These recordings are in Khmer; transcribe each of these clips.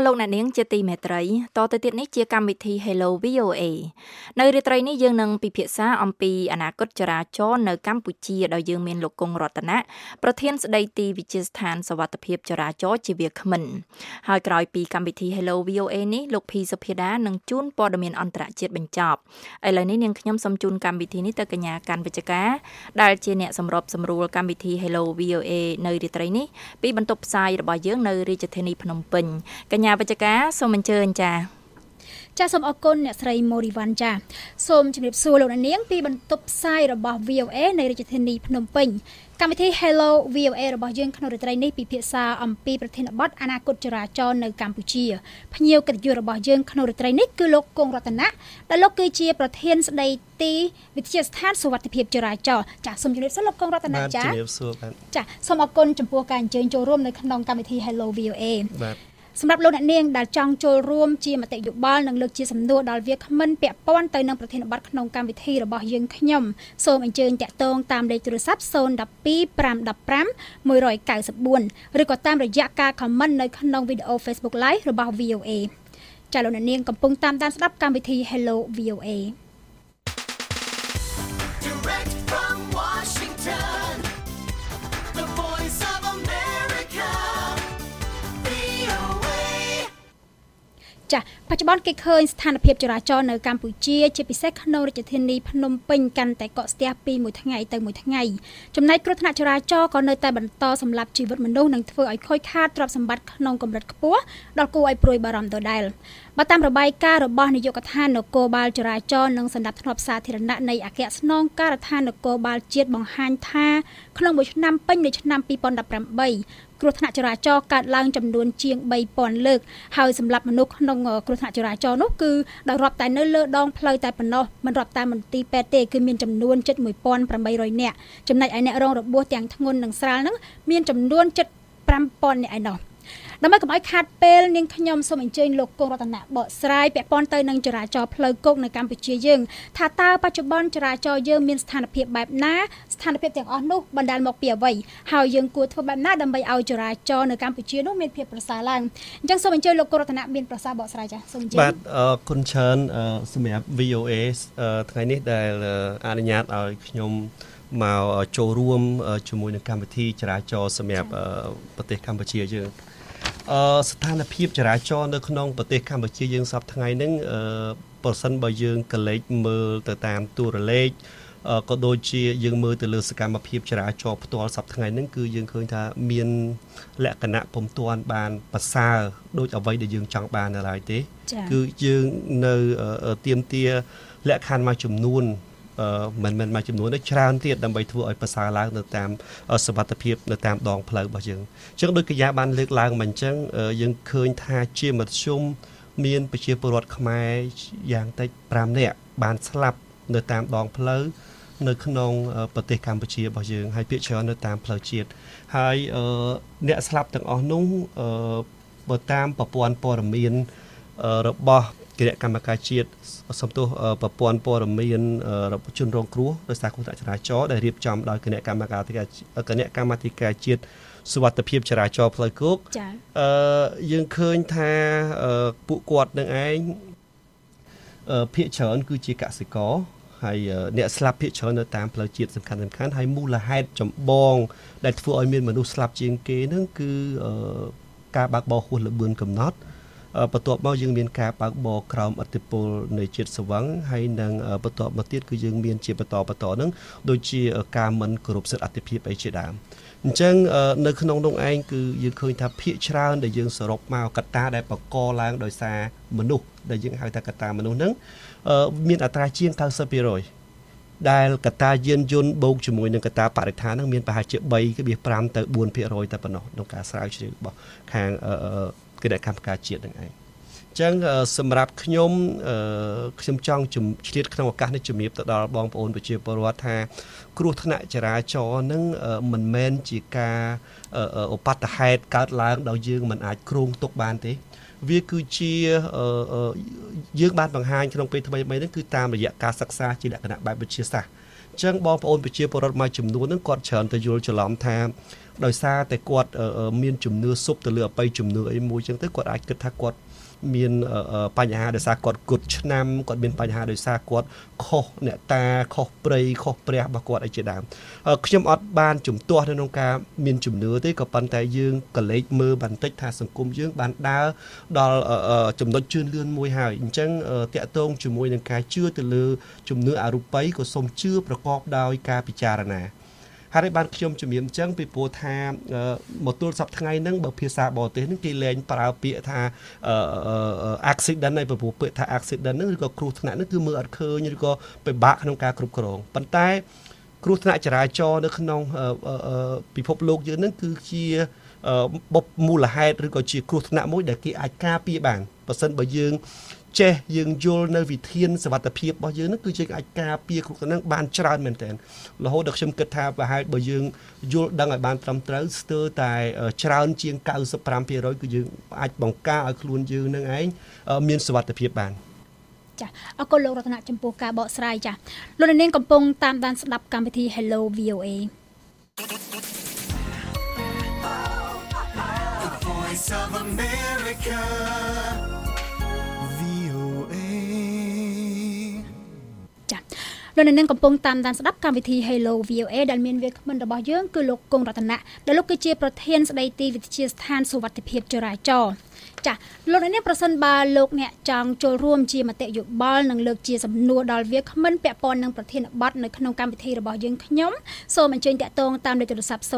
អស់លោកអ្នកនាងជាទីមេត្រីតទៅទៀតនេះជាកម្មវិធី Hello VOA នៅរាត្រីនេះយើងនឹងពិភាក្សាអំពីអនាគតចរាចរណ៍នៅកម្ពុជាដោយយើងមានលោកគង់រតនៈប្រធានស្ដីទីវិទ្យាស្ថានសវត្ថភាពចរាចរណ៍ជាវាគ្មិនហើយក្រោយពីកម្មវិធី Hello VOA នេះលោកភីសុភាដានឹងជូនព័ត៌មានអន្តរជាតិបញ្ចប់ឥឡូវនេះនាងខ្ញុំសូមជូនកម្មវិធីនេះទៅកញ្ញាកាន់វិជ្ជការដែលជាអ្នកសម្របសម្រួលកម្មវិធី Hello VOA នៅរាត្រីនេះពីបន្ទប់ផ្សាយរបស់យើងនៅរាជធានីភ្នំពេញកញ្ញាវិជ្ជការសូមអញ្ជើញចា៎ចាសសូមអរគុណអ្នកស្រីម៉ូរីវ៉ាន់ចាសូមជម្រាបសួរលោកនាងពីបន្ទប់ផ្សាយរបស់ VOA នៃរាជធានីភ្នំពេញកម្មវិធី Hello VOA របស់យើងក្នុងរាត្រីនេះពិភាក្សាអំពីប្រធានបទអនាគតចរាចរណ៍នៅកម្ពុជាភ្ញៀវកិត្តិយសរបស់យើងក្នុងរាត្រីនេះគឺលោកគង់រតនៈដែលលោកគឺជាប្រធានស្ដីទីវិទ្យាស្ថានសុវត្ថិភាពចរាចរណ៍ចាសសូមជម្រាបសួរលោកគង់រតនៈចាជំរាបសួរបាទចាសសូមអរគុណចំពោះការអញ្ជើញចូលរួមនៅក្នុងកម្មវិធី Hello VOA បាទ សម្រាប់លោកអ្នកនាងដែលចង់ចូលរួមជាមតិយោបល់និងលើកជាសំណួរដល់វាគ្មិនពាក់ព័ន្ធទៅនឹងប្រធានបទក្នុងកម្មវិធីរបស់យើងខ្ញុំសូមអញ្ជើញតាក់ទងតាមលេខទូរស័ព្ទ012 515 194ឬក៏តាមរយៈការ comment នៅក្នុងវីដេអូ Facebook Live របស់ VOA ចាលោកអ្នកនាងកំពុងតាមដានស្ដាប់កម្មវិធី Hello VOA ចាបច្ចុប្បន្នគេឃើញស្ថានភាពចរាចរណ៍នៅកម្ពុជា ជាពិសេសក្នុងរាជធានីភ្នំពេញកាន់តែកកស្ទះពីមួយថ្ងៃទៅមួយថ្ងៃចំណែកគ្រោះថ្នាក់ចរាចរណ៍ក៏នៅតែបន្តសម្លាប់ជីវិតមនុស្សនិងធ្វើឲ្យខូចខាតទ្រព្យសម្បត្តិក្នុងកម្រិតខ្ពស់ដល់គួរឲ្យព្រួយបារម្ភដដែលបើតាមរបាយការណ៍របស់នាយកដ្ឋាននគរបាលចរាចរណ៍និងសម្ដាប់ធ្នាប់សាធារណៈនៃអគ្គស្នងការដ្ឋាននគរបាលជាតិបង្ហាញថាក្នុងមួយឆ្នាំពេញនៃឆ្នាំ2018 គ្រោះថ្នាក់ចរាចរណ៍កើតឡើងចំនួនជាង3000លើកហើយសម្រាប់មនុស្សក្នុងគ្រោះថ្នាក់ចរាចរណ៍នោះគឺដោយរាប់តែនៅលើដងផ្លូវតែប៉ុណ្ណោះមិនរាប់តែមន្ទីរពេទ្យទេគឺមានចំនួនជិត1800នាក់ចំណែកឯអ្នករងរបួសទាំងធ្ងន់និងស្រាលហ្នឹងមានចំនួនជិត5000នាក់ឯណោះ ដើម្បីកុំឲ្យខាតពេលនាងខ្ញុំសូមអញ្ជើញលោកគង់រតនៈបកស្រាយពាក់ព័ន្ធទៅនឹងចរាចរណ៍ផ្លូវគោកនៅកម្ពុជាយើងថាតើបច្ចុប្បន្នចរាចរណ៍យើងមានស្ថានភាពបែបណាស្ថានភាពទាំងអស់នោះបណ្ដាលមកពីអ្វីហើយយើងគួរធ្វើបែបណាដើម្បីឲ្យចរាចរណ៍នៅកម្ពុជានោះមានភាពប្រសើរឡើងអញ្ចឹងសូមអញ្ជើញលោកគង់រតនៈមានប្រសាសន៍បកស្រាយចា៎សូមអញ្ជើញបាទអរគុណច្រើនសម្រាប់ VOA ថ្ងៃនេះដែលអនុញ្ញាតឲ្យខ្ញុំមកចូលរួមជាមួយនឹងកម្មវិធីចរាចរណ៍សម្រាប់ប្រទេសកម្ពុជាយើង អឺស្ថានភាពចរាចរណ៍នៅក្នុងប្រទេសកម្ពុជាយើងសពថ្ងៃហ្នឹងអឺប្រសិនបើយើងកលេចមើលទៅតាមទូរលេខក៏ដូចជាយើងមើលទៅលើសកម្មភាពចរាចរណ៍ផ្ទាល់សប្តាហ៍ថ្ងៃហ្នឹងគឺយើងឃើញថាមានលក្ខណៈពុំទាន់បានប្រសើរដូចអ្វីដែលយើងចង់បាននៅឡើយទេ គឺយើងនៅទៀមទាលក្ខខណ្ឌមួយចំនួន មិនមែនមួយចំនួនទេច្រើនទៀតដើម្បីធ្វើឲ្យប្រសើរឡើងនៅតាមសវត្ថភាពនៅតាមដងផ្លូវរបស់យើងអញ្ចឹងដោយកញ្ញាបានលើកឡើងមកអញ្ចឹងយើងឃើញថាជាមធ្យមមានប្រជាពលរដ្ឋខ្មែរយ៉ាងតិច5នាក់បានស្លាប់នៅតាមដងផ្លូវនៅក្នុងប្រទេសកម្ពុជារបស់យើងហើយភាគច្រើននៅតាមផ្លូវជាតិហើយអ្នកស្លាប់ទាំងអស់នោះបើតាមប្រព័ន្ធព័ត៌មានរបស់ គណៈកម្មការជាតិសំទោសប្រព័ន្ធព័ត៌មានជនរងគ្រោះដោយសារគ្រោះថ្នាក់ចរាចរណ៍ដែលរៀបចំដោយគណៈកម្មការគណៈកម្មាធិការជាតិសុវត្ថិភាពចរាចរណ៍ផ្លូវគោកចា៎អឺយើងឃើញថាពួកគាត់នឹងឯងភាគច្រើនគឺជាកសិករហើយអ្នកស្លាប់ភាគច្រើននៅតាមផ្លូវជាតិសំខាន់សំខាន់ហើយមូលហេតុចម្បង ដែលធ្វើឲ្យមានមនុស្សស្លាប់ជាងគេហ្នឹងគឺការបើកបរហួសល្បឿនកំណត់ បន្ទាប់មកយើងមានការបើកបរក្រោមអធិបុលនៃជាតិស្វឹងហើយនឹងបន្ទាប់មកទៀតគឺយើងមានជាបន្តបន្តហ្នឹងដូចជាការមិនគោរពសិទ្ធិអតិភិបអីជាដើមអញ្ចឹងនៅក្នុងនោះឯងគឺយើងឃើញថាភាកច្រើនដែលយើងសរុបមកកត្តាដែលបកកឡើងដោយសារមនុស្សដែលយើងហៅថាកត្តាមនុស្សហ្នឹងមានអត្រាជាង90%ដែលកត្តាយានយន្តបូកជាមួយនឹងកត្តាបរិស្ថានហ្នឹងមានប្រហែលជា3.5ទៅ4%តែប៉ុណ្ណោះក្នុងការស្រាវជ្រាវរបស់ខាង គណៈកម្មការជាតិនឹងឯងចឹងសម្រាប់ខ្ញុំខ្ញុំចង់ឆ្លៀតក្នុងឱកាសនេះជំរាបទៅដល់បងប្អូនប្រជាពលរដ្ឋថា គ្រោះថ្នាក់ចរាចរណ៍នឹងមិនមែនជាការឧបតហេតុកើតឡើងដោយយើងមិនអាចគ្រោងទុកបានទេវាគឺជាយើងបានបង្ហាញក្នុងពេលថ្មីៗនេះគឺតាមរយៈការសិក្សាជាលក្ខណៈបែបវិទ្យាសាស្ត្រចឹងបងប្អូនប្រជាពលរដ្ឋមួយចំនួនហ្នឹងគាត់ច្រើនទៅយល់ច្រឡំថា ដោយសារតែគាត់មានជំនឿសុបទៅលើអបិយជំនឿអីមួយចឹងទៅគាត់អាចគិតថាគាត់មានបញ្ហាដោយសារគាត់គត់ឆ្នាំគាត់មានបញ្ហាដោយសារគាត់ខុសអ្នកតាខុសព្រៃខុសព្រះរបស់គាត់អីជាដើមខ្ញុំអត់បានជំទាស់នៅក្នុងការមានជំនឿទេក៏ប៉ុន្តែយើងក៏លេចមើលបន្តិចថាសង្គមយើងបានដើរដល់ចំណុចជឿនលឿនមួយហើយអញ្ចឹងតកតងជាមួយនឹងការជឿទៅលើជំនឿអរូបីក៏សូមជឿប្រកបដោយការពិចារណា ហើយបានខ្ញុំជំរាបអញ្ចឹងពីព្រោះថាមកទល់សប្តាហ៍ថ្ងៃហ្នឹងបើភាសាបរទេសហ្នឹងគេលែងប្រើពាក្យថា accident ហើយពីព្រោះពាក្យថា accident ហ្នឹងឬក៏គ្រោះថ្នាក់ហ្នឹងគឺមើលអត់ឃើញឬក៏ពិបាកក្នុងការគ្រប់គ្រងប៉ុន្តែ គ្រោះថ្នាក់ចរាចរណ៍នៅក្នុងពិភពលោកយើងហ្នឹងគឺជាបុបមូលហេតុឬក៏ជាគ្រោះថ្នាក់មួយដែលគេអាចការពារបានបើសិនបើយើង ចេះយើងយល់នៅវិធានសវត្ថភាពរបស់យើងនឹងគឺយើងអាចការពារគ្រប់ហ្នឹងបានច្រើនមែនទែនរហូតដល់ខ្ញុំគិតថាប្រហែលបើយើងយល់ដឹងឲ្យបានត្រឹមត្រូវស្ទើរតែច្រើនជាង95%គឺយើងអាចបង្ការឲ្យខ្លួនយើងនឹងឯងមានសវត្ថភាពបានចាអរគុណលោករតនៈចំពោះការបកស្រាយចាលោកនាងកំពុងតាមដានស្ដាប់កម្មវិធី Hello VOA Voice of America លោកអ្នកនាងកំពុងតាមដានស្ដាប់កម្មវិធី Hello VOA ដែលមានវាគ្មិនរបស់យើងគឺលោកគង់រតនៈដែលលោកគឺជាប្រធានស្ដីទីវិទ្យាស្ថានសុវត្ថិភាពចរាចរណ៍ចាលោកអ្នកនាងប្រសិនបើលោកអ្នកចង់ចូលរួមជាមតិយោបល់និងលើកជាសំណួរដល់វាគ្មិនពាក់ព័ន្ធនឹងប្រធានបទនៅក្នុងកម្មវិធីរបស់យើងខ្ញុំសូមអញ្ជើញតាក់ទងតាមលេខទូរស័ព្ទ012 515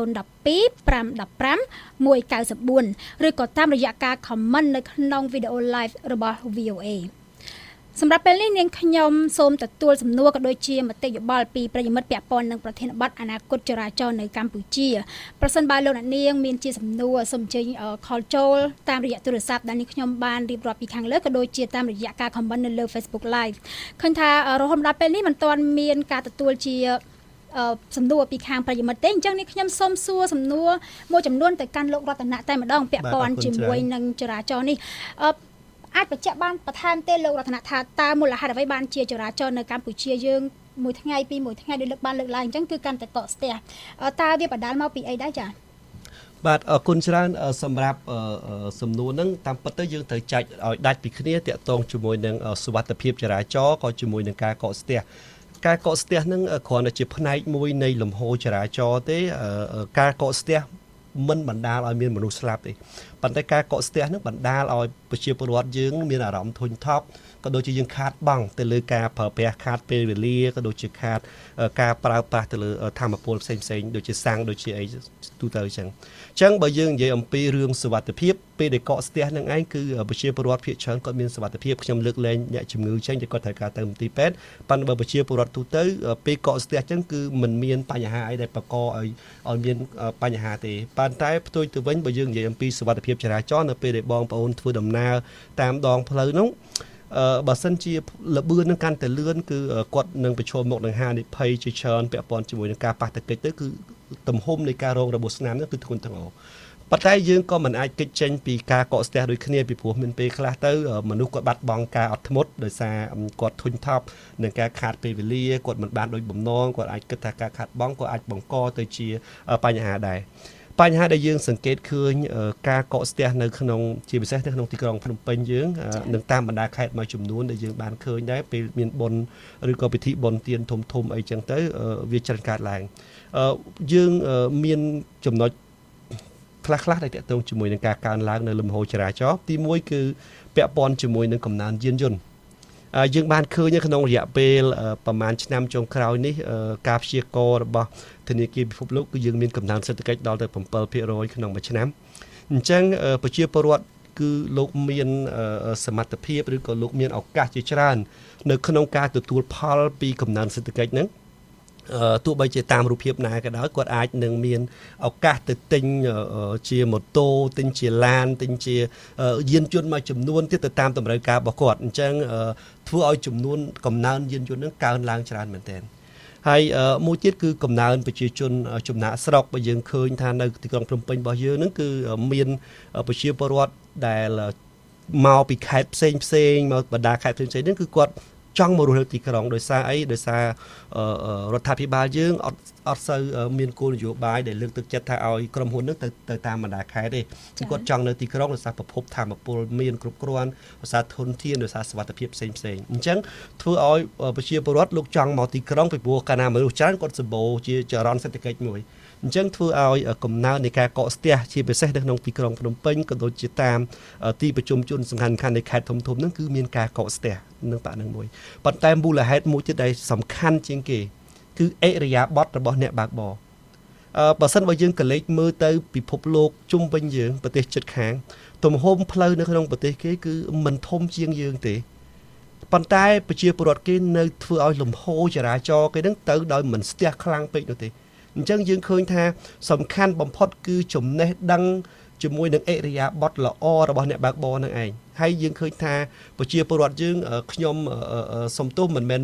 194ឬក៏តាមរយៈការ comment នៅក្នុងវីដេអូ live របស់ VOA សម្រាប់ពេលនេះនាងខ្ញុំសូមទទួលសំណួរក៏ដូចជាមតិយោបល់ពីប្រិយមិត្តពាក់ព័ន្ធនឹងប្រធានបទអនាគតចរាចរណ៍នៅកម្ពុជាប្រសិនបើលោកអ្នកនាងមានជាសំណួរសូមអញ្ជើញ call ចូលតាមរយៈទូរស័ព្ទដែលនេះខ្ញុំបានរៀបរាប់ពីខាងលើក៏ដូចជាតាមរយៈការ comment នៅលើ Facebook Live ឃើញថារហូតដល់ពេលនេះមិនទាន់មានការទទួលជាសំណួរពីខាងប្រិយមិត្តទេអញ្ចឹងនេះខ្ញុំសូមសួរសំណួរមួយចំនួនទៅកាន់លោករតនៈតែម្ដងពាក់ព័ន្ធជាមួយនឹងចរាចរណ៍នេះ អាចបញ្ជាក់បានបន្ថែមទេលោករតនថាតើមូលហេតុអ្វីបានជាចរាចរណ៍នៅកម្ពុជាយើងមួយថ្ងៃពីមួយថ្ងៃដូចលើកបានលើកឡើងអញ្ចឹងគឺកាន់តែកកស្ទះតើវាបដាលមកពីអីដែរចា៎បាទអរគុណច្រើនសម្រាប់សំណួរហ្នឹងតាមពិតទៅយើងត្រូវចាច់ឲ្យដាច់ពីគ្នាតាក់ទងជាមួយនឹងសុវត្ថិភាពចរាចរណ៍ក៏ជាមួយនឹងការកកស្ទះការកកស្ទះហ្នឹងគ្រាន់តែជាផ្នែកមួយនៃលំហូរចរាចរណ៍ទេការកកស្ទះមិនបណ្ដាលឲ្យមានមនុស្សស្លាប់ទេ ប៉ុន្តែការកកស្ទះនឹងបណ្ដាលឲ្យប្រជាពលរដ្ឋយើងមានអារម្មណ៍ធុញថប់ ក៏ដូចជាយើងខាតបង់ទៅលើការប្រើប្រាស់ខាតពេលវេលាក៏ដូចជាខាតការប្រើប្រាស់ទៅលើធម្មពលផ្សេងផ្សេងដូចជាសាំងដូចជាអីទូទៅអញ្ចឹងអញ្ចឹងបើយើងនិយាយអំពីរឿងសុវត្ថិភាពពេលដែលកកស្ទះនឹងឯងគឺប្រជាពលរដ្ឋភាគច្រើនគាត់មានសុវត្ថិភាពខ្ញុំលើកលែងអ្នកជំងឺចេញតែគាត់ត្រូវការទៅមន្ទីរពេទ្យប៉ុន្តែបើប្រជាពលរដ្ឋទូទៅពេលកកស្ទះអញ្ចឹងគឺมันមានបញ្ហាអីដែលបង្កឲ្យឲ្យមានបញ្ហាទេប៉ុន្តែផ្ទុយទៅវិញបើយើងនិយាយអំពីសុវត្ថិភាពចរាចរណ៍នៅពេលដែលបងប្អូនធ្វើដំណើរតាមដងផ្លូវនោះអឺ បើសិនជាលបឿននឹងកាន់តែលឿនគឺគាត់នឹងប្រឈមមុខនឹងហានិភ័យជាច្រើនពាក់ព័ន្ធជាមួយនឹងការប៉ះទង្គិចទៅគឺទំហំនៃការរងរបួសស្នាមនោះគឺធ្ងន់ធ្ងរប៉ុន្តែយើងក៏មិនអាចគេចចេញពីការកកស្ទះដូចគ្នាពីព្រោះមានពេលខ្លះទៅមនុស្សគាត់បាត់បង់ការអត់ធ្មត់ដោយសារគាត់ធុញថប់នឹងការខាតពេលវេលាគាត់មិនបានដូចបំណងគាត់អាចគិតថាការខាតបង់ក៏អាចបង្កទៅជាបញ្ហាដែរ បញ្ហាដែលយើងសង្កេតឃើញការកកស្ទះនៅក្នុងជាពិសេសនៅក្នុងទីក្រុងភ្នំពេញយើងនឹងតាមបណ្ដាខេត្តមួយចំនួនដែលយើងបានឃើញដែរពេលមានបុណ្យឬក៏ពិធីបុណ្យទានធំធំអីចឹងទៅវាច្រើនកើតឡើងយើងមានចំណុចខ្លះខ្លះដែលតកតងជាមួយនឹងការកើនឡើងនៅលំហូរចរាចរណ៍ទី1គឺពាក់ព័ន្ធជាមួយនឹងកំណើនយានយន្ត យើងបានឃើញក្នុងរយៈពេលប្រហែលឆ្នាំចុងក្រោយនេះការព្យាកររបស់ធនាគារពិភពលោកគឺយើងមានកំណើនសេដ្ឋកិច្ចដល់ទៅ7%ក្នុងមួយឆ្នាំអញ្ចឹងប្រជាពលរដ្ឋគឺលោកមានសមត្ថភាពឬក៏លោកមានឱកាសជាច្រើន នៅក្នុងការទទួលផលពីកំណើនសេដ្ឋកិច្ចហ្នឹង ទោះបីជាតាមរូបភាពណាក៏ដោយគាត់អាចនឹងមានឱកាសទៅទិញជាម៉ូតូទិញជាឡានទិញជាយានយន្តមួយចំនួនទៀតទៅតាមតម្រូវការរបស់គាត់អញ្ចឹងធ្វើឲ្យចំនួនកំណើនយានយន្តនឹងកើនឡើងច្រើនមែនទែនហើយមួយទៀតគឺកំណើនប្រជាជនចំណាក់ស្រុកបើយើងឃើញថានៅទីក្រុងភ្នំពេញរបស់យើងហ្នឹងគឺមានប្រជាពលរដ្ឋដែលមកពីខេត្តផ្សេងផ្សេងមកបណ្ដាខេត្តផ្សេងផ្សេងហ្នឹងគឺគាត់ ចង់មករស់នៅទីក្រុងដោយសារអីដោយសាររដ្ឋាភិបាលយើងអត់អត់សូវមានគោលនយោបាយដែលលើកទឹកចិត្តថាឲ្យក្រុមហ៊ុននឹងទៅទៅតាមបណ្ដាខេត្តទេគាត់ចង់នៅទីក្រុងដោយសារប្រភពធម្មពលមានគ្រប់គ្រាន់ដោយសារធនធានដោយសារសវត្ថិភាពផ្សេងផ្សេងអញ្ចឹងធ្វើឲ្យប្រជាពលរដ្ឋលោកចង់មកទីក្រុងពីព្រោះកាលណាមនុស្សច្រើនគាត់សម្បូរជាចរន្តសេដ្ឋកិច្ចមួយអញ្ចឹងធ្វើឲ្យកំណើននៃការកកស្ទះជាពិសេសនៅក្នុងទីក្រុងភ្នំពេញក៏ដូចជាតាមទីប្រជុំជនសំខាន់ៗនៃខេត្តធំធំហ្នឹងគឺមានការកកស្ទះ នឹងបាក់នឹងមួយប៉ុន្តែមូលហេតុមួយទៀតដែលសំខាន់ជាងគេ គឺអិរិយាបថរបស់អ្នកបើកបរអឺបើសិនបើយើងកលេចមើលទៅពិភពលោកជុំវិញយើងប្រទេសជិតខាង ទំហំផ្លូវនៅក្នុងប្រទេសគេគឺមិនធំជាងយើងទេប៉ុន្តែប្រជាពលរដ្ឋគេនៅធ្វើឲ្យលំហូរចរាចរណ៍គេនឹងទៅដោយមិនស្ទះខ្លាំងពេកនោះទេអញ្ចឹងយើងឃើញថាសំខាន់បំផុតគឺចំណេះដឹងជាមួយនឹងអិរិយាបថល្អរបស់អ្នកបើកបរនឹងឯង ហើយយើងឃើញថាប្រជាពលរដ្ឋយើងខ្ញុំសំទោសមិនមែន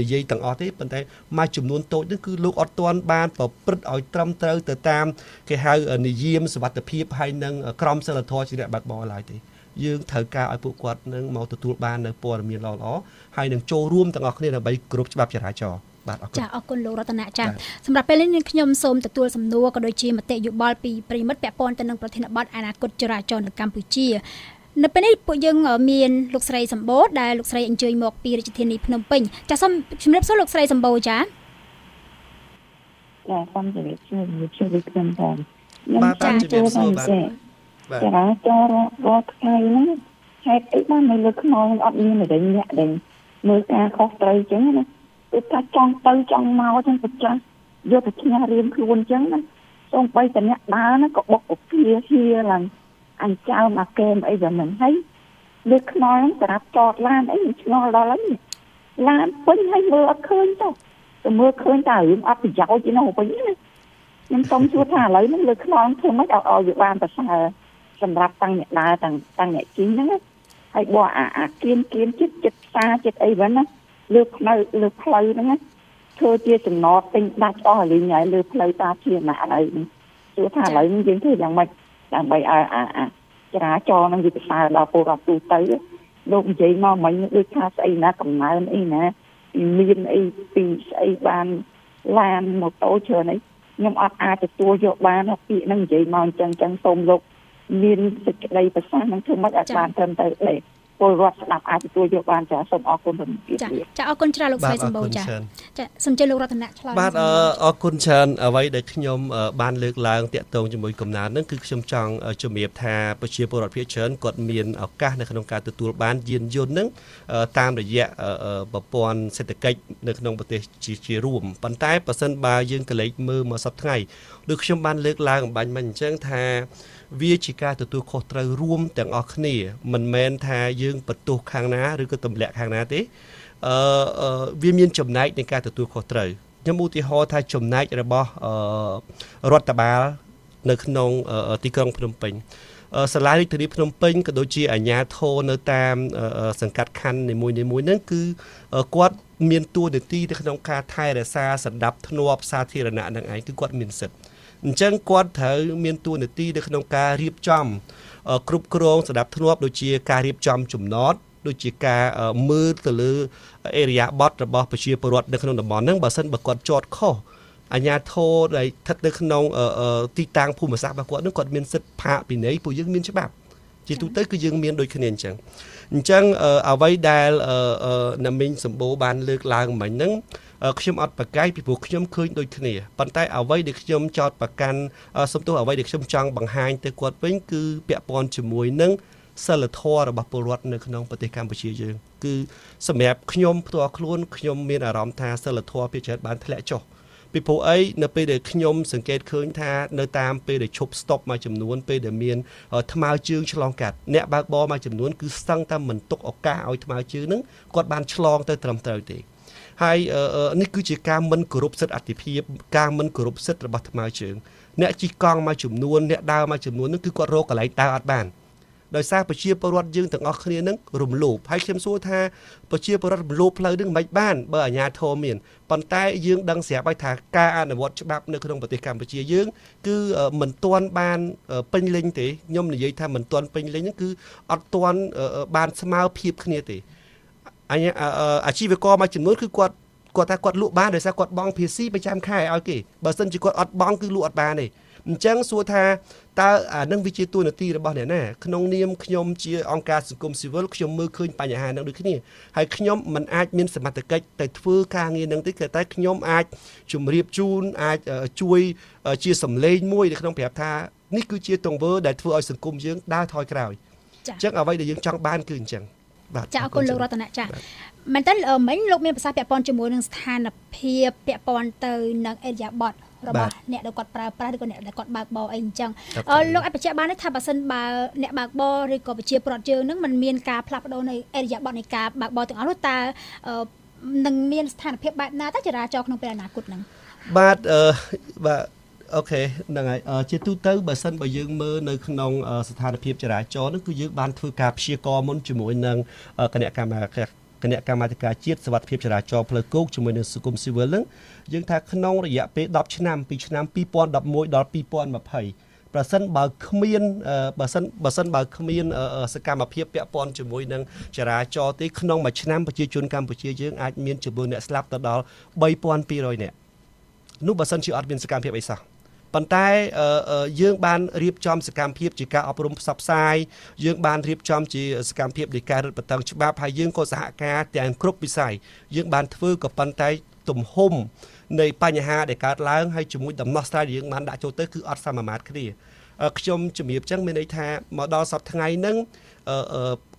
និយាយទាំងអស់ទេប៉ុន្តែមួយចំនួនតូចនេះគឺលោកអត់ទាន់បានប្រព្រឹត្តឲ្យត្រឹមត្រូវទៅតាមគេហៅនិយមសវត្ថភាពហើយនឹងក្រមសីលធម៌ជាអ្នកបើកបរឡើយទេយើងត្រូវការឲ្យពួកគាត់នឹងមកទទួលបាននៅព័ត៌មានល្អៗហើយនឹងចូលរួមទាំងអស់គ្នាដើម្បីគ្រប់ច្បាប់ចរាចរណ៍បាទអរគុណចាអរគុណលោករតនៈចាសម្រាប់ពេលនេះនាងខ្ញុំសូមទទួលសំណួរក៏ដូចជាមតិយោបល់ពីប្រិមិត្តពាក់ព័ន្ធទៅនឹងប្រធានបទអនាគតចរាចរណ៍នៅកម្ពុជា នៅពេលនេះពួកយើងមានលោកស្រីសម្បូរដែលលោកស្រីអញ្ជើញមកពីរាជធានីភ្នំពេញចាសូមជម្រាបសួរលោកស្រីសម្បូរចាចាសូមជម្រាបសួរលោកស្រីខ្ញុំផងបាទបាទជម្រាបសួរបាទចរាចរណ៍រាល់ថ្ងៃហ្នឹងហេតុអីបាននៅលើខ្នងអត់មានរញញាក់ដែលមើលការខុសត្រូវអញ្ចឹងណាគឺថាចង់ទៅចង់មកចឹងប្រចាំយកទៅឈ្នះរៀនខ្លួនចឹងណាសូម្បីតែអ្នកដើរណាក៏បុកឧគាហៀឡើង អញចោលមកកែមអីយ៉ាងហ្នឹងហើយលើខ្នល់សម្រាប់ចតឡានអីឆ្ងល់ដល់ហើយឡានពេញហើយមើលអត់ឃើញទៅទៅមើលឃើញតែរឿងអត់ប្រយោជន៍ទេនោះពេញណាខ្ញុំសូមសួរថាឥឡូវហ្នឹងលើខ្នល់ធ្វើម៉េចឲ្យឲ្យវាបានប្រសើរសម្រាប់តាំងអ្នកដើរតាំងតាំងអ្នកជិះហ្នឹងហើយបោះអាអាគៀនគៀនចិត្តចិត្តផ្សារចិត្តអីហ្នឹងណាលើផ្លូវលើផ្លូវហ្នឹងធ្វើជាចំណតពេញដាច់អស់លេងហើយលើផ្លូវតាជាណាអីសួរថាឥឡូវយើងធ្វើយ៉ាងម៉េច ដើម្បីឲ្យអាអាចរាចរណ៍នឹងវាប្រសើរដល់ពលរដ្ឋទូទៅលោកនិយាយមកមិញដូចថាស្អីណាកំណើនអីណាមានអីពីស្អីបានឡានម៉ូតូច្រើនអីខ្ញុំអត់អាចទទួលយកបានពាក្យហ្នឹងនិយាយមកអញ្ចឹងអញ្ចឹងសូមលោកមានសេចក្តីប្រសាសន៍នឹងធ្វើម៉េចឲ្យបានត្រឹមត្រូវដែរ ពលរដ្ឋស្ដាប់អាចទទួលយកបានចាសូមអរគុណរំទៀតចាចាអរគុណច្រើនលោកស្រីសម្បូរចាចាសូមជឿលោករតនៈឆ្លើយបាទអរគុណច្រើនអ្វីដែលខ្ញុំបានលើកឡើងតាក់ទងជាមួយកំណើននឹងគឺខ្ញុំចង់ជំរាបថាប្រជាពលរដ្ឋភាគច្រើនគាត់មានឱកាសនៅក្នុងការទទួលបានយានយន្តនឹងតាមរយៈប្រព័ន្ធសេដ្ឋកិច្ចនៅក្នុងប្រទេសជារួមប៉ុន្តែបើសិនបើយើងកលេចមើលមកសប្តាហ៍ថ្ងៃដូចខ្ញុំបានលើកឡើងអំបញ្ញមិញអញ្ចឹងថា វាជាការទទួលខុសត្រូវរួមទាំងអស់គ្នា មិនមែនថាយើងបន្ទោសខាងណាឬក៏ទម្លាក់ខាងណាទេអឺវាមានចំណែកនៃការទទួលខុសត្រូវខ្ញុំឧទាហរណ៍ថាចំណែករបស់រដ្ឋបាលនៅក្នុងទីក្រុងភ្នំពេញសាលារាជធានីភ្នំពេញក៏ដូចជាអាជ្ញាធរនៅតាមសង្កាត់ខណ្ឌនីមួយៗហ្នឹងគឺគាត់មានតួនាទីនៅក្នុងការថែរក្សាសម្ដាប់ធ្នាប់សាធារណៈនឹងឯងគឺគាត់មានសិទ្ធិ អញ្ចឹងគាត់ត្រូវមានតួនាទីនៅក្នុងការរៀបចំ គ្រប់គ្រងស្ដាប់ធ្នាប់ដូចជាការរៀបចំចំណតដូចជាការមើលទៅលើអេរិយាបថរបស់ប្រជាពលរដ្ឋនៅក្នុងតំបន់ហ្នឹងបើសិនបើគាត់ចតខុសអាញាធរដែលស្ថិតនៅក្នុងទីតាំងភូមិសាស្ត្ររបស់គាត់នឹងគាត់មានសិទ្ធិផាកពិន័យពួកយើងមានច្បាប់ជាទូទៅគឺយើងមានដូចគ្នាអញ្ចឹងអញ្ចឹងអ្វីដែលណាមីងសម្បូរបានលើកឡើងមិញហ្នឹង ខ្ញុំអត់ប្រកែកពីព្រោះខ្ញុំឃើញដូចគ្នាប៉ុន្តែអ្វីដែលខ្ញុំចោតប្រកាន់សំទោសអ្វីដែលខ្ញុំចង់បង្ហាញទៅគាត់វិញគឺពាក់ព័ន្ធជាមួយនឹងសិលធម៌របស់ពលរដ្ឋនៅក្នុងប្រទេសកម្ពុជាយើងគឺសម្រាប់ខ្ញុំផ្ទាល់ខ្លួនខ្ញុំមានអារម្មណ៍ថាសិលធម៌ភាគច្រើនបានធ្លាក់ចុះពីព្រោះអីនៅពេលដែលខ្ញុំសង្កេតឃើញថានៅតាមពេលដែលឈប់ស្តុបមួយចំនួនពេលដែលមានថ្មើរជើងឆ្លងកាត់អ្នកបើកបរមួយចំនួនគឺស្ទឹងតែមិនទុកឱកាសឲ្យថ្មើរជើងនឹងគាត់បានឆ្លងទៅត្រឹមត្រូវទេ ហើយនេះគឺជាការមិនគោរពសិទ្ធិអតិភិបការមិនគោរពសិទ្ធិរបស់ថ្មើរជើងអ្នកជិះកង់មួយចំនួនអ្នកដើរមួយចំនួននឹងគឺគាត់រកកន្លែងដើរអត់បានដោយសារប្រជាពលរដ្ឋយើងទាំងអស់គ្នានឹងរំលោភហើយខ្ញុំសួរថាប្រជាពលរដ្ឋរំលោភផ្លូវនឹងមិនបានបើអាជ្ញាធរមានប៉ុន្តែយើងដឹងស្រាប់ហើយថាការអនុវត្តច្បាប់នៅក្នុងប្រទេសកម្ពុជាយើង គឺមិនទាន់បានពេញលេញទេខ្ញុំនិយាយថាមិនទាន់ពេញលេញហ្នឹងគឺអត់ទាន់បានស្មើភាពគ្នាទេ អញ្ញាអាជីវករមួយចំនួនគឺគាត់គាត់ថាគាត់លក់បានដោយសារគាត់បង់ភាសីប្រចាំខែឲ្យគេបើមិនជាគាត់អត់បង់គឺលក់អត់បានទេអញ្ចឹងសួរថាតើអានឹងវាជាទួនាទីរបស់អ្នកណាក្នុងនាមខ្ញុំជាអង្គការសង្គមស៊ីវិលខ្ញុំមើលឃើញបញ្ហានឹងដូចគ្នាហើយខ្ញុំមិនអាចមានសមត្ថកិច្ចទៅធ្វើការងារនឹងទេតែខ្ញុំអាចជម្រាបជូនអាចជួយជាសម្លេងមួយនៅក្នុងប្រាប់ថានេះគឺជាទង្វើដែលធ្វើឲ្យសង្គមយើងដើរថយក្រោយអញ្ចឹងអ្វីដែលយើងចង់បានគឺអញ្ចឹងបាទ ចាអរគុណលោករតនៈចាមែនតើមិញលោកមានប្រសាសន៍ពាក់ព័ន្ធជាមួយនឹងស្ថានភាពពាក់ព័ន្ធទៅនឹងអេរិយាប័ត្ររបស់អ្នកដែលគាត់ប្រើប្រាស់ឬក៏អ្នកដែលគាត់បើកបរអីអញ្ចឹងលោកអាចបញ្ជាក់បានទេថាបើសិនបើអ្នកបើកបរឬក៏ប្រជាពលរដ្ឋយើងនឹងมันមានការផ្លាស់ប្ដូរនៅអេរិយាប័ត្រនៃការបើកបរទាំងអស់នោះតើនឹងមានស្ថានភាពបែបណាតើចរាចរណ៍ក្នុងពេលអនាគតហ្នឹងបាទអឺបាទ អូខេហ្នឹងហើយជាទូទៅបើសិនបើយើងមើលនៅក្នុងស្ថានភាពចរាចរណ៍នោះគឺយើងបានធ្វើការព្យាករមុនជាមួយនឹងគណៈកម្មការគណៈកម្មាធិការជាតិសវត្ថភាពចរាចរណ៍ផ្លូវគោកជាមួយនឹងសង្គមស៊ីវិលនឹងយើងថាក្នុងរយៈពេល10ឆ្នាំពីឆ្នាំ2011ដល់2020ប្រសិនបើគ្មានបើសិនបើសិនបើគ្មានសកម្មភាពពាក់ព័ន្ធជាមួយនឹងចរាចរណ៍ទេក្នុងមួយឆ្នាំប្រជាជនកម្ពុជាយើងអាចមានចំនួនអ្នកស្លាប់ទៅដល់3200នាក់នោះបើសិនជាអត់មានសកម្មភាពអីសោះ ប៉ុន្តែយើងបានរៀបចំសកម្មភាពជាការអប់រំផ្សព្វផ្សាយយើងបានរៀបចំជាសកម្មភាពនៃការរឹតបន្តឹងច្បាប់ហើយយើងក៏សហការទាំងគ្រប់វិស័យយើងបានធ្វើក៏ប៉ុន្តែទំហំនៃបញ្ហាដែលកើតឡើងហើយជាមួយដំណោះស្រាយដែលយើងបានដាក់ចូលទៅគឺអត់សមមាត្រគ្នាខ្ញុំជំរាបចឹងមានន័យថាមកដល់សប្តាហ៍ថ្ងៃហ្នឹង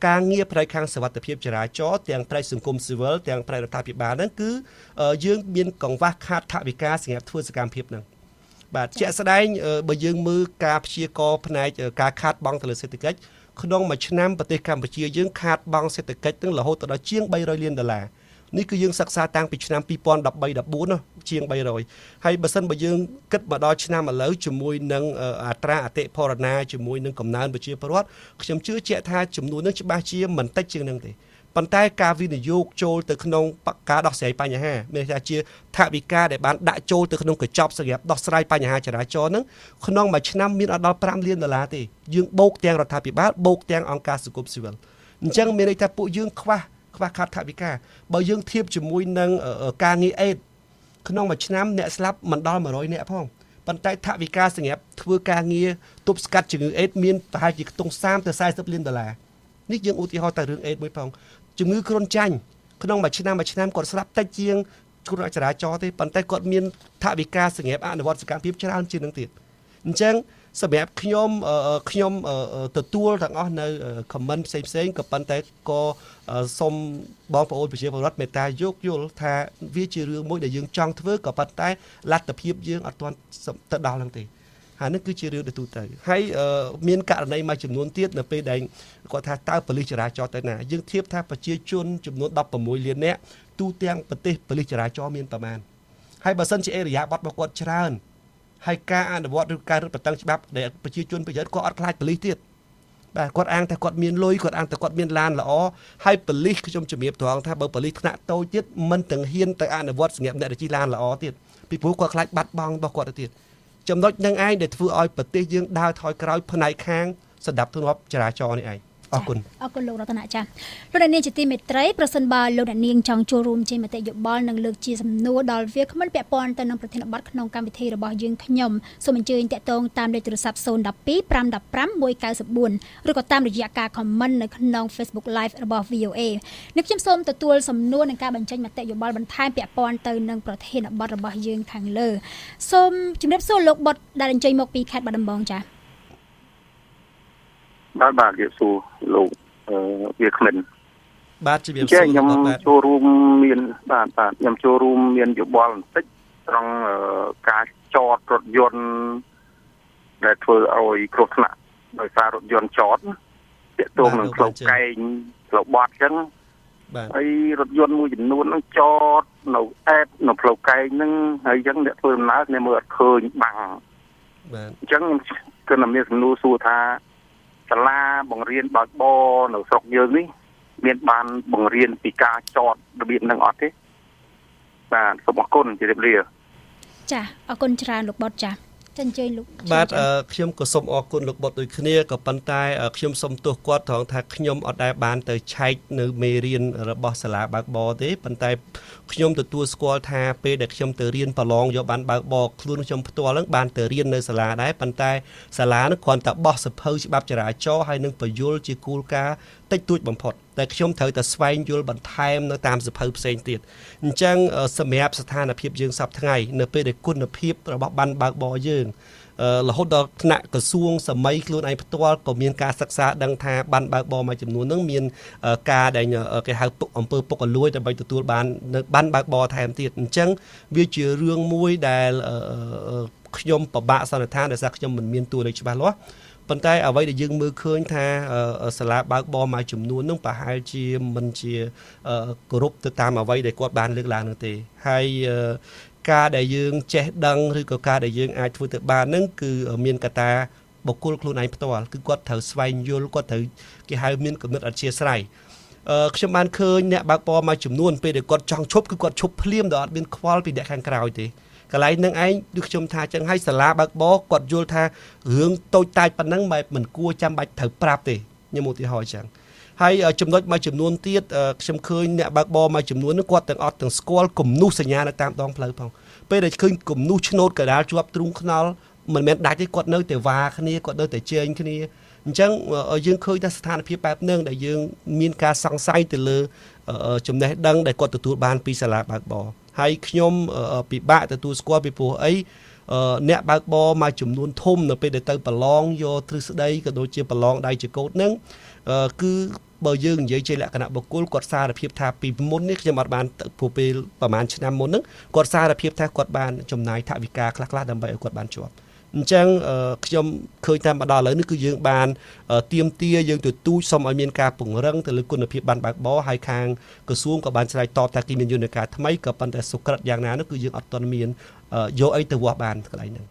ការងារផ្នែកខាងសវត្ថភាពចរាចរណ៍ទាំងផ្នែកសង្គមស៊ីវិលទាំងផ្នែករដ្ឋាភិបាលហ្នឹងគឺយើងមានកង្វះខាតថវិកាសម្រាប់ធ្វើសកម្មភាពហ្នឹង បាទជាក់ស្ដែងបើយើងមើលការព្យាករផ្នែកការខាតបង់ទៅលើសេដ្ឋកិច្ចក្នុងមួយឆ្នាំប្រទេសកម្ពុជាយើងខាតបង់សេដ្ឋកិច្ចនឹងរហូតដល់ជាង300លានដុល្លារនេះគឺយើងសិក្សាតាំងពីឆ្នាំ2013 14នោះជាង300ហើយបើសិនបើយើងគិតមកដល់ឆ្នាំឥឡូវជាមួយនឹងអត្រាអតិផរណាជាមួយនឹងកំណើនប្រជាពលរដ្ឋខ្ញុំជឿជាក់ថាចំនួននឹងច្បាស់ជាមិនតិចជាងនឹងទេ ប៉ុន្តែការវិនិយោគចូលទៅក្នុងការដោះស្រាយបញ្ហាមានថាជាថវិកាដែលបានដាក់ចូលទៅក្នុងកញ្ចប់សម្រាប់ដោះស្រាយបញ្ហាចរាចរណ៍ហ្នឹងក្នុងមួយឆ្នាំមានអត់ដល់5លានដុល្លារទេយើងបូកទាំងរដ្ឋាភិបាលបូកទាំងអង្គការសង្គមស៊ីវិលអញ្ចឹងមានន័យថាពួកយើងខ្វះខ្វះខាតថវិកាបើយើងធៀបជាមួយនឹងការងារអេតក្នុងមួយឆ្នាំអ្នកស្លាប់មិនដល់100នាក់ផងប៉ុន្តែថវិកាសម្រាប់ធ្វើការងារទប់ស្កាត់ជំងឺអេតមានប្រហែលជាខ្ទង់30ទៅ40លានដុល្លារនេះយើងឧទាហរណ៍តែរឿងអេតមួយផង ជំងឺគ្រុនចាញ់ក្នុងមួយឆ្នាំមួយឆ្នាំគាត់ស្លាប់តិចជាងគ្រោះចរាចរណ៍ទេប៉ុន្តែគាត់មានថវិកាសម្រាប់អនុវត្តសកម្មភាពច្រើនជាងនឹងទៀតអញ្ចឹងសម្រាប់ខ្ញុំខ្ញុំទទួលទាំងអស់នៅ comment ផ្សេងផ្សេងក៏ប៉ុន្តែក៏សូមបងប្អូនប្រជាពលរដ្ឋមេត្តាយោគយល់ថាវាជារឿងមួយដែលយើងចង់ធ្វើក៏ប៉ុន្តែលទ្ធភាពយើងអត់ទាន់ទៅដល់ហ្នឹងទេ ហើយនេះគឺជារឿងដែលទូទៅហើយមានករណីមួយចំនួនទៀតនៅពេលដែលគាត់ថាតើប៉ូលីសចរាចរណ៍ទៅណាយើងធៀបថាប្រជាជនចំនួន16លាននាក់ទូទាំងប្រទេសប៉ូលីសចរាចរណ៍មានប្រមាណហើយបើសិនជាអេរិយាប័ត្ររបស់គាត់ច្រើនហើយការអនុវត្តឬការរឹតបន្តឹងច្បាប់ដែលប្រជាជនប្រយោជន៍គាត់អត់ខ្លាចប៉ូលីសទៀតបាទគាត់អាងថាគាត់មានលុយគាត់អាងថាគាត់មានឡានល្អហើយប៉ូលីសខ្ញុំជំរាបត្រង់ថាបើប៉ូលីសថ្នាក់តូចទៀតមិនទាំងហ៊ានទៅអនុវត្តសម្រាប់អ្នកដែលជិះឡានល្អទៀតពីព្រោះគាត់ខ្លាចបាត់បង់របស់គាត់ទៅទៀត ចំណុចនឹងឯងដែលធ្វើឲ្យប្រទេសយើងដើរថយក្រោយផ្នែកខាងសន្តិភាពចរាចរណ៍នេះឯង អរគុណអរគុណលោករតនចាលោកអ្នកនាងជាទីមេត្រីប្រសិនបើលោកអ្នកនាងចង់ចូលរួមជាមតិយោបល់និងលើកជាសំណួរដល់វាគ្មិនពាក់ព័ន្ធទៅនឹងប្រធានបទក្នុងកម្មវិធីរបស់យើងខ្ញុំសូមអញ្ជើញតាក់ទងតាមលេខទូរស័ព្ទ012 515 194ឬក៏តាមរយៈការ comment នៅក្នុង Facebook Live របស់ VOA នេះខ្ញុំសូមទទួលសំណួរនិងការបញ្ចេញមតិយោបល់បន្ថែមពាក់ព័ន្ធទៅនឹងប្រធានបទរបស់យើងខាងលើសូមជម្រាបសួរលោកបុតដែលអញ្ជើញមកពីខេត្តបាត់ដំបងចា៎ បាទបាទជម្រាបសួរលោកអឺវាគ្មិនបាទជម្រាបសួរខ្ញុំចូលរួមមានបាទបាទខ្ញុំចូលរួមមានយោបល់បន្តិចត្រង់ការចតរថយន្តដែលធ្វើឲ្យគ្រោះថ្នាក់ដោយសាររថយន្តចតទាក់ទងនឹងផ្លូវកែងផ្លូវបត់អញ្ចឹងបាទហើយរថយន្តមួយចំនួនហ្នឹងចតនៅអែបនៅផ្លូវកែងហ្នឹងហើយអញ្ចឹងអ្នកធ្វើដំណើរគ្នាមើលអត់ឃើញបាំងបាទអញ្ចឹងខ្ញុំគឺមានសំណួរសួរថា សាលាបង្រៀនបើកបរនៅស្រុកយើងនេះ មានបានបង្រៀនពីការចតរបៀបនឹងអត់ទេបាទសូមអរគុណជម្រាបលាចាអរគុណច្រើនលោកបតចា ចាអញ្ជើញលោកបាទខ្ញុំក៏សូមអរគុណលោកបុតដូចគ្នាក៏ប៉ុន្តែខ្ញុំសូមទោសគាត់ត្រង់ថាខ្ញុំអត់ដែលបានទៅឆែកនៅមេរៀនរបស់សាលាបើកបរទេប៉ុន្តែខ្ញុំទទួលស្គាល់ថាពេលដែលខ្ញុំទៅរៀនប្រឡងយកបានបើកបរខ្លួនខ្ញុំផ្ទាល់ហ្នឹងបានទៅរៀននៅសាលាដែរប៉ុន្តែសាលាហ្នឹងគ្រាន់តែបោះសភៅច្បាប់ចរាចរណ៍ហើយនឹងបញ្យលជាគោលការណ៍តិចតួចបំផុតតែខ្ញុំត្រូវតែស្វែងយល់បន្ថែមនៅតាមសភៅផ្សេងទៀតអញ្ចឹងសម្រាប់ស្ថានភាពយើងសពថ្ងៃនៅពេលដែលគុណភាពរបស់បានបើកបរយើងរហូតដល់ថ្នាក់ក្រសួងសម័យខ្លួនឯងផ្ទាល់ក៏មានការសិក្សាដឹងថាបានបើកបរមួយចំនួននឹងមានការដែលគេហៅអំពើពុករលួយដើម្បីទទួលបាននៅបានបើកបរថែមទៀតអញ្ចឹងវាជារឿងមួយដែលខ្ញុំពិបាកសន្និដ្ឋានដោយសារខ្ញុំមិនមានតួលេខច្បាស់លាស់ ប៉ុន្តែអ្វីដែលយើងមើលឃើញថាសាលាបើកបរមួយចំនួននឹងប្រហែលជាមិនជាគោរពទៅតាមអ្វីដែលគាត់បានលើកឡើងនោះទេហើយការដែលយើងចេះដឹងឬក៏ការដែលយើងអាចធ្វើទៅបាននឹងគឺមានកត្តាបុគ្គលខ្លួនឯងផ្ទាល់គឺគាត់ត្រូវស្វែងយល់គាត់ត្រូវគេហៅមានគំនិតអធិស្ឋានអឺខ្ញុំបានឃើញអ្នកបើកបរមួយចំនួនពេលដែលគាត់ចង់ឈប់គឺគាត់ឈប់ភ្លាមដល់អត់មានខ្វល់ពីអ្នកខាងក្រោយទេ កន្លែងនឹងឯងដូចខ្ញុំថាចឹងហើយសាលាបើកបរគាត់យល់ថារឿងតូចតាចប៉ុណ្ណឹងមិនមិនគួរចាំបាច់ត្រូវប្រាប់ទេខ្ញុំឧទាហរណ៍ចឹងហើយចំណុចមួយចំនួនទៀតខ្ញុំឃើញអ្នកបើកបរមួយចំនួននោះគាត់ទាំងអត់ទាំងស្គាល់គំនូសសញ្ញានៅតាមដងផ្លូវផងពេលដែលឃើញគំនូសឆ្នោតកដាលជាប់ទ្រូងខ្នល់មិនមែនដាច់ទេគាត់នៅតែវ៉ាគ្នាគាត់នៅតែជែងគ្នាអញ្ចឹងយើងឃើញថាស្ថានភាពបែបហ្នឹងដែលយើងមានការសង្ស័យទៅលើចំណេះដឹងដែលគាត់ទទួលបានពីសាលាបើកបរ ហើយខ្ញុំពិបាកទទួលស្គាល់ពីព្រោះអីអ្នកបើកបរមួយចំនួនធំនៅពេលដែលទៅប្រឡងយកទ្រឹស្ដីក៏ដូចជាប្រឡងដៃជាកោតហ្នឹងគឺបើយើងនិយាយជាលក្ខណៈបុគ្គលគាត់សារភាពថាពីមុននេះខ្ញុំអត់បានព្រោះពេលប្រហែលឆ្នាំមុនហ្នឹងគាត់សារភាពថាគាត់បានចំណាយថវិកាខ្លះៗដើម្បីឲ្យគាត់បានជាប់ អញ្ចឹងខ្ញុំឃើញតាមមកដល់ឥឡូវនេះគឺយើងបានទៀមទាយើងទទូចសុំឲ្យមានការពង្រឹងទៅលើគុណភាពបានបើកបរហើយខាងក្រសួងក៏បានឆ្លើយតបថាគេមានយន្តការថ្មីក៏ប៉ុន្តែសុក្រិតយ៉ាងណានោះគឺយើងអត់ទាន់មានយកអីទៅវាស់បានកន្លែងហ្នឹង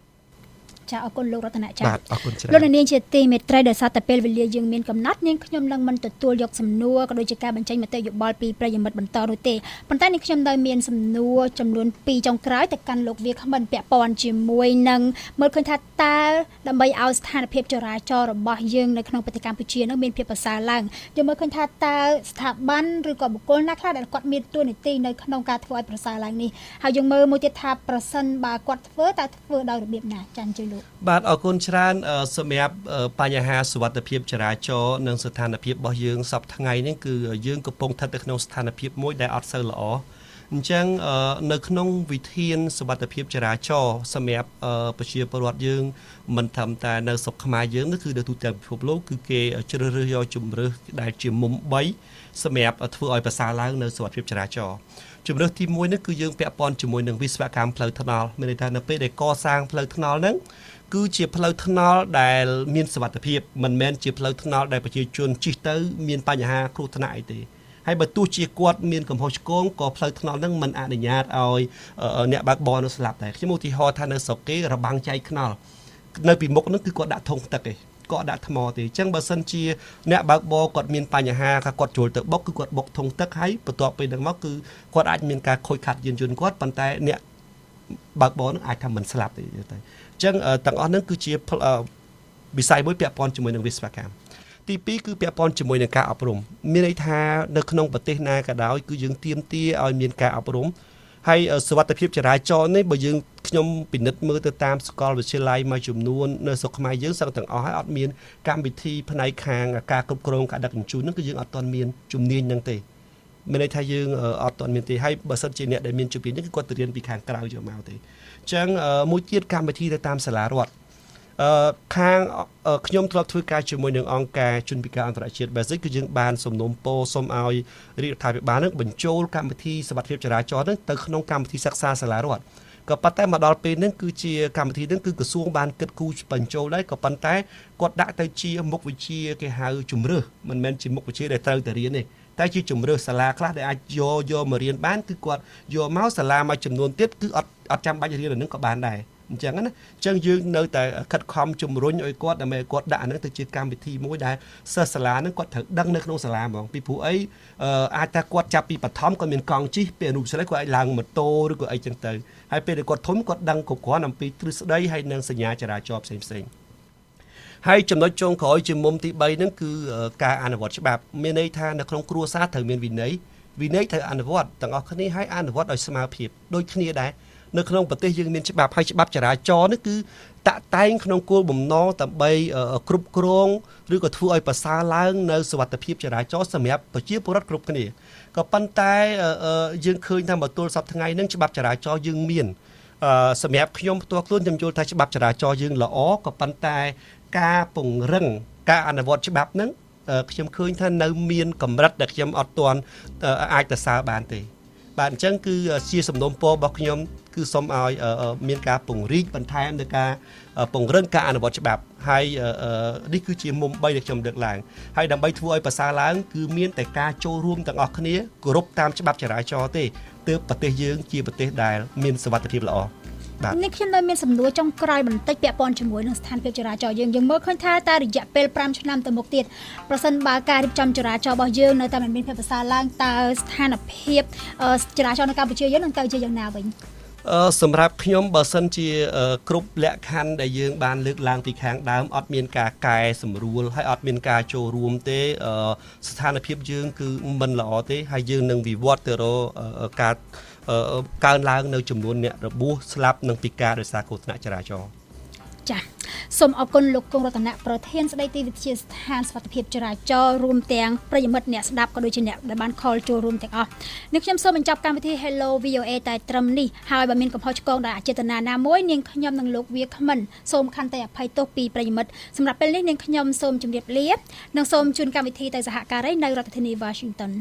ចាអរគុណលោករតនចាបាទអរគុណច្រើនលោកនាងជាទីមេត្រីដោយសារតែពេលវេលាយើងមានកំណត់នាងខ្ញុំនឹងមិនទទួលយកសំណួរក៏ដូចជាការបញ្ចេញមតិយោបល់ពីប្រិយមិត្តបន្តនោះទេប៉ុន្តែនាងខ្ញុំនៅមានសំណួរចំនួន2ចុងក្រោយទៅកាន់លោកវាគ្មិនពាក់ព័ន្ធជាមួយនឹងមើលឃើញថាតើដើម្បីឲ្យស្ថានភាពចរាចរណ៍របស់យើងនៅក្នុងប្រទេសកម្ពុជានឹងមានភាពប្រសើរឡើងយើងមើលឃើញថាតើស្ថាប័នឬក៏បុគ្គលណាខ្លះដែលគាត់មានតួនាទីនៅក្នុងការធ្វើឲ្យប្រសើរឡើងនេះហើយយើងមើលមួយទៀតថាប្រសិនបើគាត់ធ្វើតើធ្វើដោយរបៀបណាចាន់ជឿលោកបាទអរគុណច្រើនសម្រាប់បញ្ហាសុវត្ថិភាពចរាចរណ៍និងស្ថានភាពរបស់យើងសពថ្ងៃនេះគឺយើងកំពុងស្ថិតនៅក្នុងស្ថានភាពមួយដែលអត់សូវល្អអញ្ចឹងនៅក្នុងវិធានសុវត្ថិភាពចរាចរណ៍សម្រាប់ប្រជាពលរដ្ឋយើងមិនត្រឹមតែនៅស្រុកខ្មែរយើងនោះគឺនៅទូទាំងពិភពលោកគឺគេជ្រើសរើសយកជំរើសដែលជាមុំ3សម្រាប់ធ្វើឲ្យប្រសើរឡើងនៅសុវត្ថិភាពចរាចរណ៍ជំរើសទី1នេះគឺយើងពាក់ព័ន្ធជាមួយនឹងវិស្វកម្មផ្លូវថ្នល់មានន័យថានៅពេលដែលកសាងផ្លូវថ្នល់ហ្នឹង គឺជាផ្លូវថ្នល់ដែលមានសុវត្ថិភាពមិនមែនជាផ្លូវថ្នល់ដែលប្រជាជនជិះទៅមានបញ្ហាគ្រោះថ្នាក់អីទេហើយបើទោះជាគាត់មានកំហុសឆ្គងក៏ផ្លូវថ្នល់ហ្នឹងមិនអនុញ្ញាតឲ្យអ្នកបើកបរនោះស្លាប់ដែរខ្ញុំឧទាហរណ៍ថានៅស្រុកគេរបាំងចែកថ្នល់នៅពីមុខហ្នឹងគឺគាត់ដាក់ធុងទឹកឯងគាត់ដាក់ថ្មទេអញ្ចឹងបើសិនជាអ្នកបើកបរគាត់មានបញ្ហាថាគាត់ចូលទៅបុកគឺគាត់បុកធុងទឹកហើយបន្ទាប់ពីហ្នឹងមកគឺគាត់អាចមានការខូចខាត់យានយន្តគាត់ប៉ុន្តែអ្នកបើកបរនឹងអាចថាមិនស្លាប់ទេទៅ ចឹងទាំងអស់ហ្នឹងគឺជាវិស័យមួយពាក់ព័ន្ធជាមួយនឹងវិស្វកម្មទី2គឺពាក់ព័ន្ធជាមួយនឹងការអប់រំមានន័យថានៅក្នុងប្រទេសណាក៏ដោយគឺយើងទៀមទាឲ្យមានការអប់រំហើយសវត្ថិភាពចរាចរណ៍នេះបើយើងខ្ញុំពិនិត្យមើលទៅតាមសាកលវិទ្យាល័យមួយចំនួននៅស្រុកខ្មែរយើងសឹងទាំងអស់ហើយអត់មានកម្មវិធីផ្នែកខាងការគ្រប់គ្រងការដឹកជញ្ជូនហ្នឹងគឺយើងអត់ទាន់មានជំនាញហ្នឹងទេមានន័យថាយើងអត់ទាន់មានទេហើយបើសិនជាអ្នកដែលមានជំនាញហ្នឹងគឺគាត់ទៅរៀនពីខាងក្រៅយកមកទេអញ្ចឹងមួយទៀតកម្មវិធីទៅតាមសាលារដ្ឋអឺខាងខ្ញុំធ្លាប់ធ្វើការជាមួយនឹងអង្គការជនពិការអន្តរជាតិ Basic គឺយើងបានសំណូមពរសូមឲ្យរាជរដ្ឋាភិបាលនឹងបញ្ចូលកម្មវិធីសមត្ថភាពចរាចរណ៍នឹងទៅក្នុងកម្មវិធីសិក្សាសាលារដ្ឋក៏ប៉ុន្តែមកដល់ពេលនេះគឺជាកម្មវិធីនេះគឺក្រសួងបានគិតគូរបញ្ចូលដែរក៏ប៉ុន្តែគាត់ដាក់ទៅជាមុខវិជ្ជាគេហៅជំរឿសមិនមែនជាមុខវិជ្ជាដែលត្រូវតែរៀនទេ តែជាជំរឿសសាលាខ្លះដែលអាចយកយកមករៀនបានគឺគាត់យកមកសាលាមួយចំនួនទៀតគឺអត់អត់ចាំបាច់រៀនអានឹងក៏បានដែរអញ្ចឹងណាអញ្ចឹងយើងនៅតែខិតខំជំរុញឲ្យគាត់ដើម្បីគាត់ដាក់ហ្នឹងទៅជាកម្មវិធីមួយដែលសិស្សសាលាហ្នឹងគាត់ត្រូវដឹងនៅក្នុងសាលាហ្មងពីព្រោះអីអាចថាគាត់ចាប់ពីបឋមគាត់មានកង់ជិះពេលអនុវិទ្យាល័យគាត់អាចឡើងម៉ូតូឬក៏អីចឹងទៅហើយពេលដែលគាត់ធំគាត់ដឹងគ្រប់គ្រាន់អំពីទ្រឹស្ដីហើយនិងសញ្ញាចរាចរណ៍ផ្សេងផ្សេង ហើយចំណុចចុងក្រោយជាមុំទី3ហ្នឹងគឺការអនុវត្តច្បាប់មានន័យថានៅក្នុងគ្រួសារត្រូវមានវិន័យវិន័យត្រូវអនុវត្តទាំងអស់គ្នាហើយអនុវត្តឲ្យស្មើភាពដូចគ្នាដែរនៅក្នុងប្រទេសយើងមានច្បាប់ហើយច្បាប់ចរាចរណ៍នេះគឺតាក់តែងក្នុងគោលបំណងដើម្បីគ្រប់គ្រងឬក៏ធ្វើឲ្យប្រសើរឡើងនៅសុវត្ថិភាពចរាចរណ៍សម្រាប់ប្រជាពលរដ្ឋគ្រប់គ្នាក៏ប៉ុន្តែយើងឃើញថាមកទល់សប្តាហ៍ថ្ងៃហ្នឹងច្បាប់ចរាចរណ៍យើងមានសម្រាប់ខ្ញុំផ្ទាល់ខ្លួនខ្ញុំយល់ថាច្បាប់ចរាចរណ៍យើងល្អក៏ប៉ុន្តែ ការពង្រឹងការអនុវត្តច្បាប់ហ្នឹងខ្ញុំឃើញថានៅមានកម្រិតដែលខ្ញុំអត់ទាន់អាចទៅសើបានទេ បាទអញ្ចឹងគឺជាសំណុំពររបស់ខ្ញុំគឺសូមឲ្យមានការពង្រីកបន្ថែមនៅការពង្រឹងការអនុវត្តច្បាប់ហើយនេះគឺជាមុំ3ដែលខ្ញុំលើកឡើងហើយដើម្បីធ្វើឲ្យប្រសើរឡើង គឺមានតែការចូលរួមទាំងអស់គ្នាគោរពតាមច្បាប់ចរាចរណ៍ទេទើបប្រទេសយើងជាប្រទេសដែលមានសុវត្ថិភាពល្អ នេះខ្ញុំនៅមានសំណួរចុងក្រោយបន្តិចពាក់ព័ន្ធជាមួយនឹងស្ថានភាពចរាចរណ៍យើងយើងមើលឃើញថាតែរយៈពេល5ឆ្នាំទៅមុខទៀតប្រសិនបើការរៀបចំចរាចរណ៍របស់យើងនៅតែមិនមានភាពប្រសើរឡើងតើស្ថានភាពចរាចរណ៍នៅកម្ពុជាយើងនឹងទៅជាយ៉ាងណាវិញអឺសម្រាប់ខ្ញុំបើសិនជាគ្រប់លក្ខខណ្ឌដែលយើងបានលើកឡើងពីខាងដើមអត់មានការកែសម្រួលហើយអត់មានការចូលរួមទេស្ថានភាពយើងគឺមិនល្អទេហើយយើងនឹងវិវត្តទៅរកការ កើនឡើងនៅចំនួនអ្នករបួសស្លាប់និងពិការដោយសារគ្រោះថ្នាក់ចរាចរណ៍ចា៎សូមអរគុណលោកគង់រតនៈប្រធានស្ដីទីវិទ្យាស្ថានសុខភាពចរាចរណ៍រួមទាំងប្រិយមិត្តអ្នកស្ដាប់ក៏ដូចជាអ្នកដែលបានខលចូលរួមទាំងអស់នេះខ្ញុំសូមបញ្ចប់កម្មវិធី Hello VOA តែត្រឹមនេះហើយបើមានកំហុសឆ្គងដោយអចេតនាណាមួយនាងខ្ញុំនិងលោកវាគ្មិនសូមខន្តីអភ័យទោសពីប្រិយមិត្តសម្រាប់ពេលនេះនាងខ្ញុំសូមជម្រាបលានិងសូមជូនកម្មវិធីទៅសហការីនៅរដ្ឋធានី Washington